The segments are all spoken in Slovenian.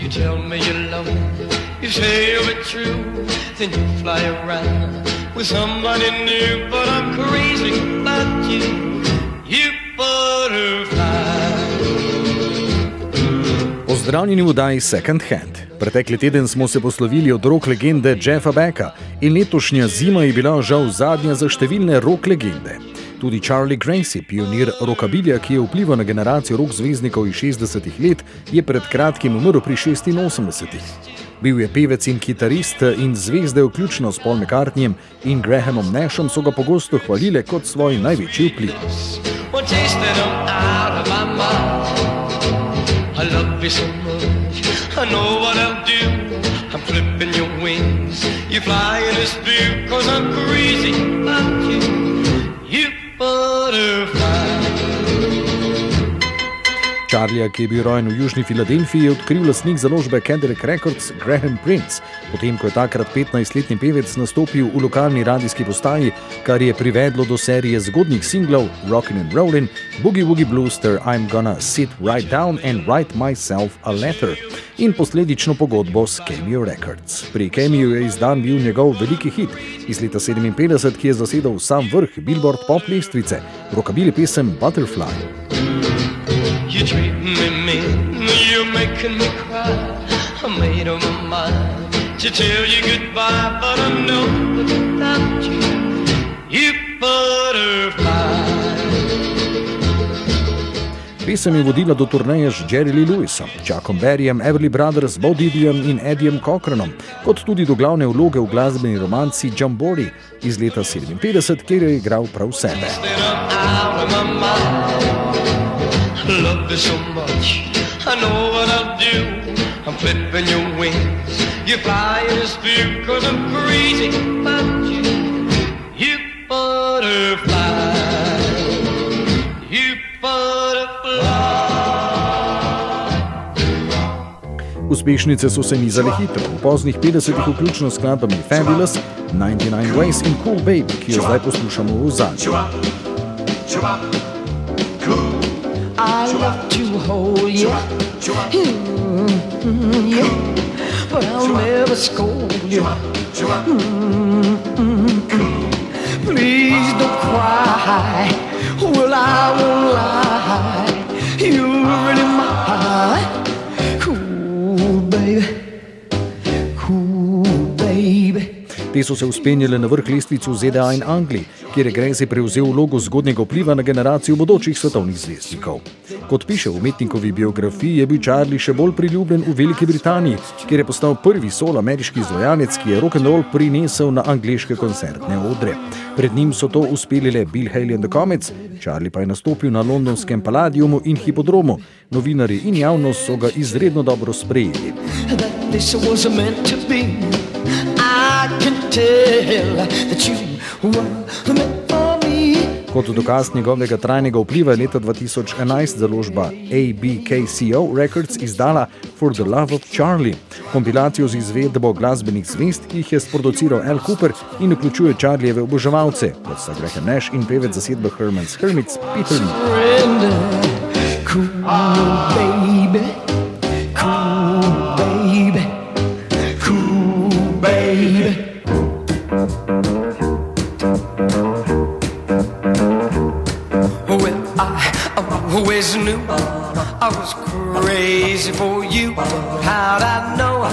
You tell me you love me, you say you'll be true, then you fly around with somebody new. But I'm crazy about you, you butterfly. Pozdravljeni v oddaji Second Hand. Pretekli teden smo se poslovili od rok legende Jeffa Becka in letošnja zima je bila žal zadnja za številne rok legende. Tudi Charlie Gracie, pionir rokabilja, ki je vplival na generacijo rok zvezdnikov iz 60-ih let, je pred kratkim umrl pri 86-ih. Bil je pevec in kitarist in zvezde, vključno s Paul McCartneyjem in Grahamom Nashom, so ga pogosto hvalile kot svoj največji vpliv. One taste and I'm out of my mind. Charlija, ki je bil rojen v Južni Filadelfiji, je odkril lastnik založbe Cadillac Records Graham Prince, potem ko je takrat 15-letni pevec nastopil v lokalni radijski postaji, kar je privedlo do serije zgodnjih singlov Rockin' and Rollin', Boogie Woogie Blues ter I'm Gonna Sit Right Down and Write Myself a Letter in posledično pogodbo s Cameo Records. Pri Cameo je izdan bil njegov veliki hit iz leta 57, ki je zasedal sam vrh Billboard pop lestvice, rokabili pesem Butterfly. You treat me mean, you're making me cry. I made up my mind to tell you goodbye, but I know that without you, you butterfly. Pesem je vodila do turneje z Jerry Lee Lewisom, Chuckom Berryjem, Everly Brothers, Bo Diddyjem in Edijem Cochranom, kot tudi do glavne vloge v glasbeni romanci Jambori iz leta 57, kjer je igral prav sebe. Love you so much, I know what I'll do. I'm clipping your wings, you fly in this view, cause I'm crazy about you, you butterfly. You butterfly. Uspešnice so se nizale hitro, v poznih 50-ih vključno s skladbami Fabulous, 99 Ways in Cool Baby, ki jo zdaj poslušamo v zadnjem. I love to hold you, Mm, yeah. but I'll never scold you. Mm, Te so se uspenjale na vrh lestvic v ZDA in Angliji, kjer je Gracie prevzel vlogo zgodnjega vpliva na generacijo bodočih svetovnih zvezdnikov. Kot piše v umetnikovi biografiji, je bil Charlie še bolj priljubljen v Veliki Britaniji, kjer je postal prvi sol ameriški izvajalec, ki je rock'n'roll prinesel na angliške koncertne odre. Pred njim so to uspeli le Bill Haley and the Comets, Charlie pa je nastopil na londonskem Palladiumu in Hipodromu. Novinari in javnost so ga izredno dobro sprejeli. that this was meant to be. I can tell that you were meant for me. Kot dokaz njegovega trajnega vpliva je leta 2011 založba ABKCO Records izdala For the Love of Charlie, kompilacijo z izvedbo glasbenih zvezd, ki jih je sproduciral Al Cooper in vključuje Charlijeve oboževalce, kot sta Graham Nash in pevec zasedbe Herman's Hermits Peter Lee. Brenda, cool baby, always knew I was crazy for you. How'd I know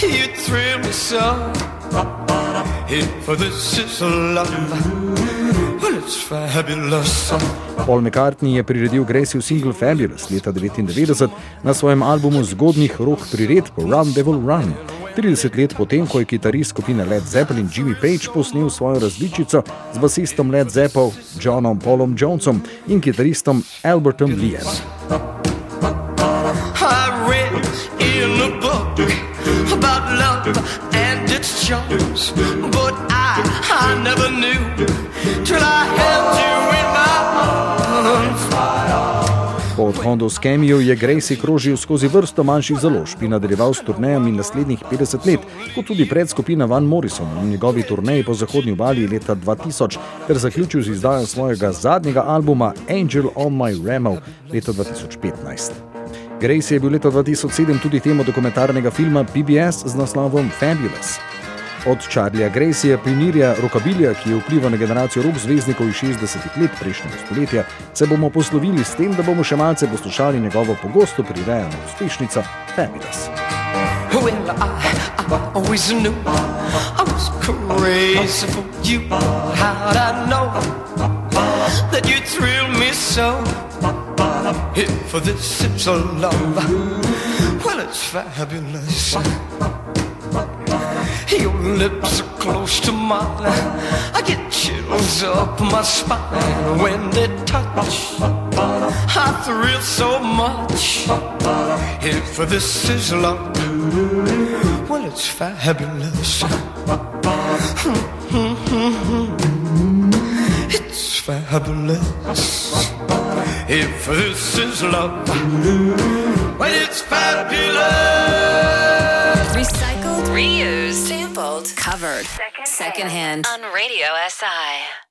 you thrill me so? If this is love, well, it's fabulous. Paul McCartney je priredil Gracie single Fabulous leta 1999 na svojem albumu zgodnjih rock priredb Run Devil Run. 30 let potem, ko je kitarist skupine Led Zeppelin Jimmy Page posnel svojo različico z basistom Led Zeppelin Johnom Paulom Jonesom in kitaristom Albertom Leeem. About love and its charms, Po odhodu s Kemijo je Gracie krožil skozi vrsto manjših založb in nadaljeval s turnejami naslednjih 50 let, kot tudi pred skupina Van Morrison in njegovi turneji po zahodnji obali leta 2000, ter zaključil z izdajo svojega zadnjega albuma Angel on My Remo leta 2015. Gracie je bil leta 2007 tudi tema dokumentarnega filma PBS z naslovom Fabulous. Od Charlieja Gracija, pionirja rokabilja, ki je vplival na generacijo rock zvezdnikov iz 60-ih let prejšnjega stoletja, se bomo poslovili s tem, da bomo še malce poslušali njegovo pogosto prirejeno uspešnico Fabulous. Well, I, I always knew I was crazy for you. How'd I know that you thrill me so? If this is a love, well, it's fabulous. Your lips are close to mine. I get chills up my spine when they touch. I thrill so much. If this is love, well, it's fabulous. It's fabulous. If this is love, well, it's fabulous. Recycled, reused, sampled, covered. Secondhand. Secondhand. On Radio SI.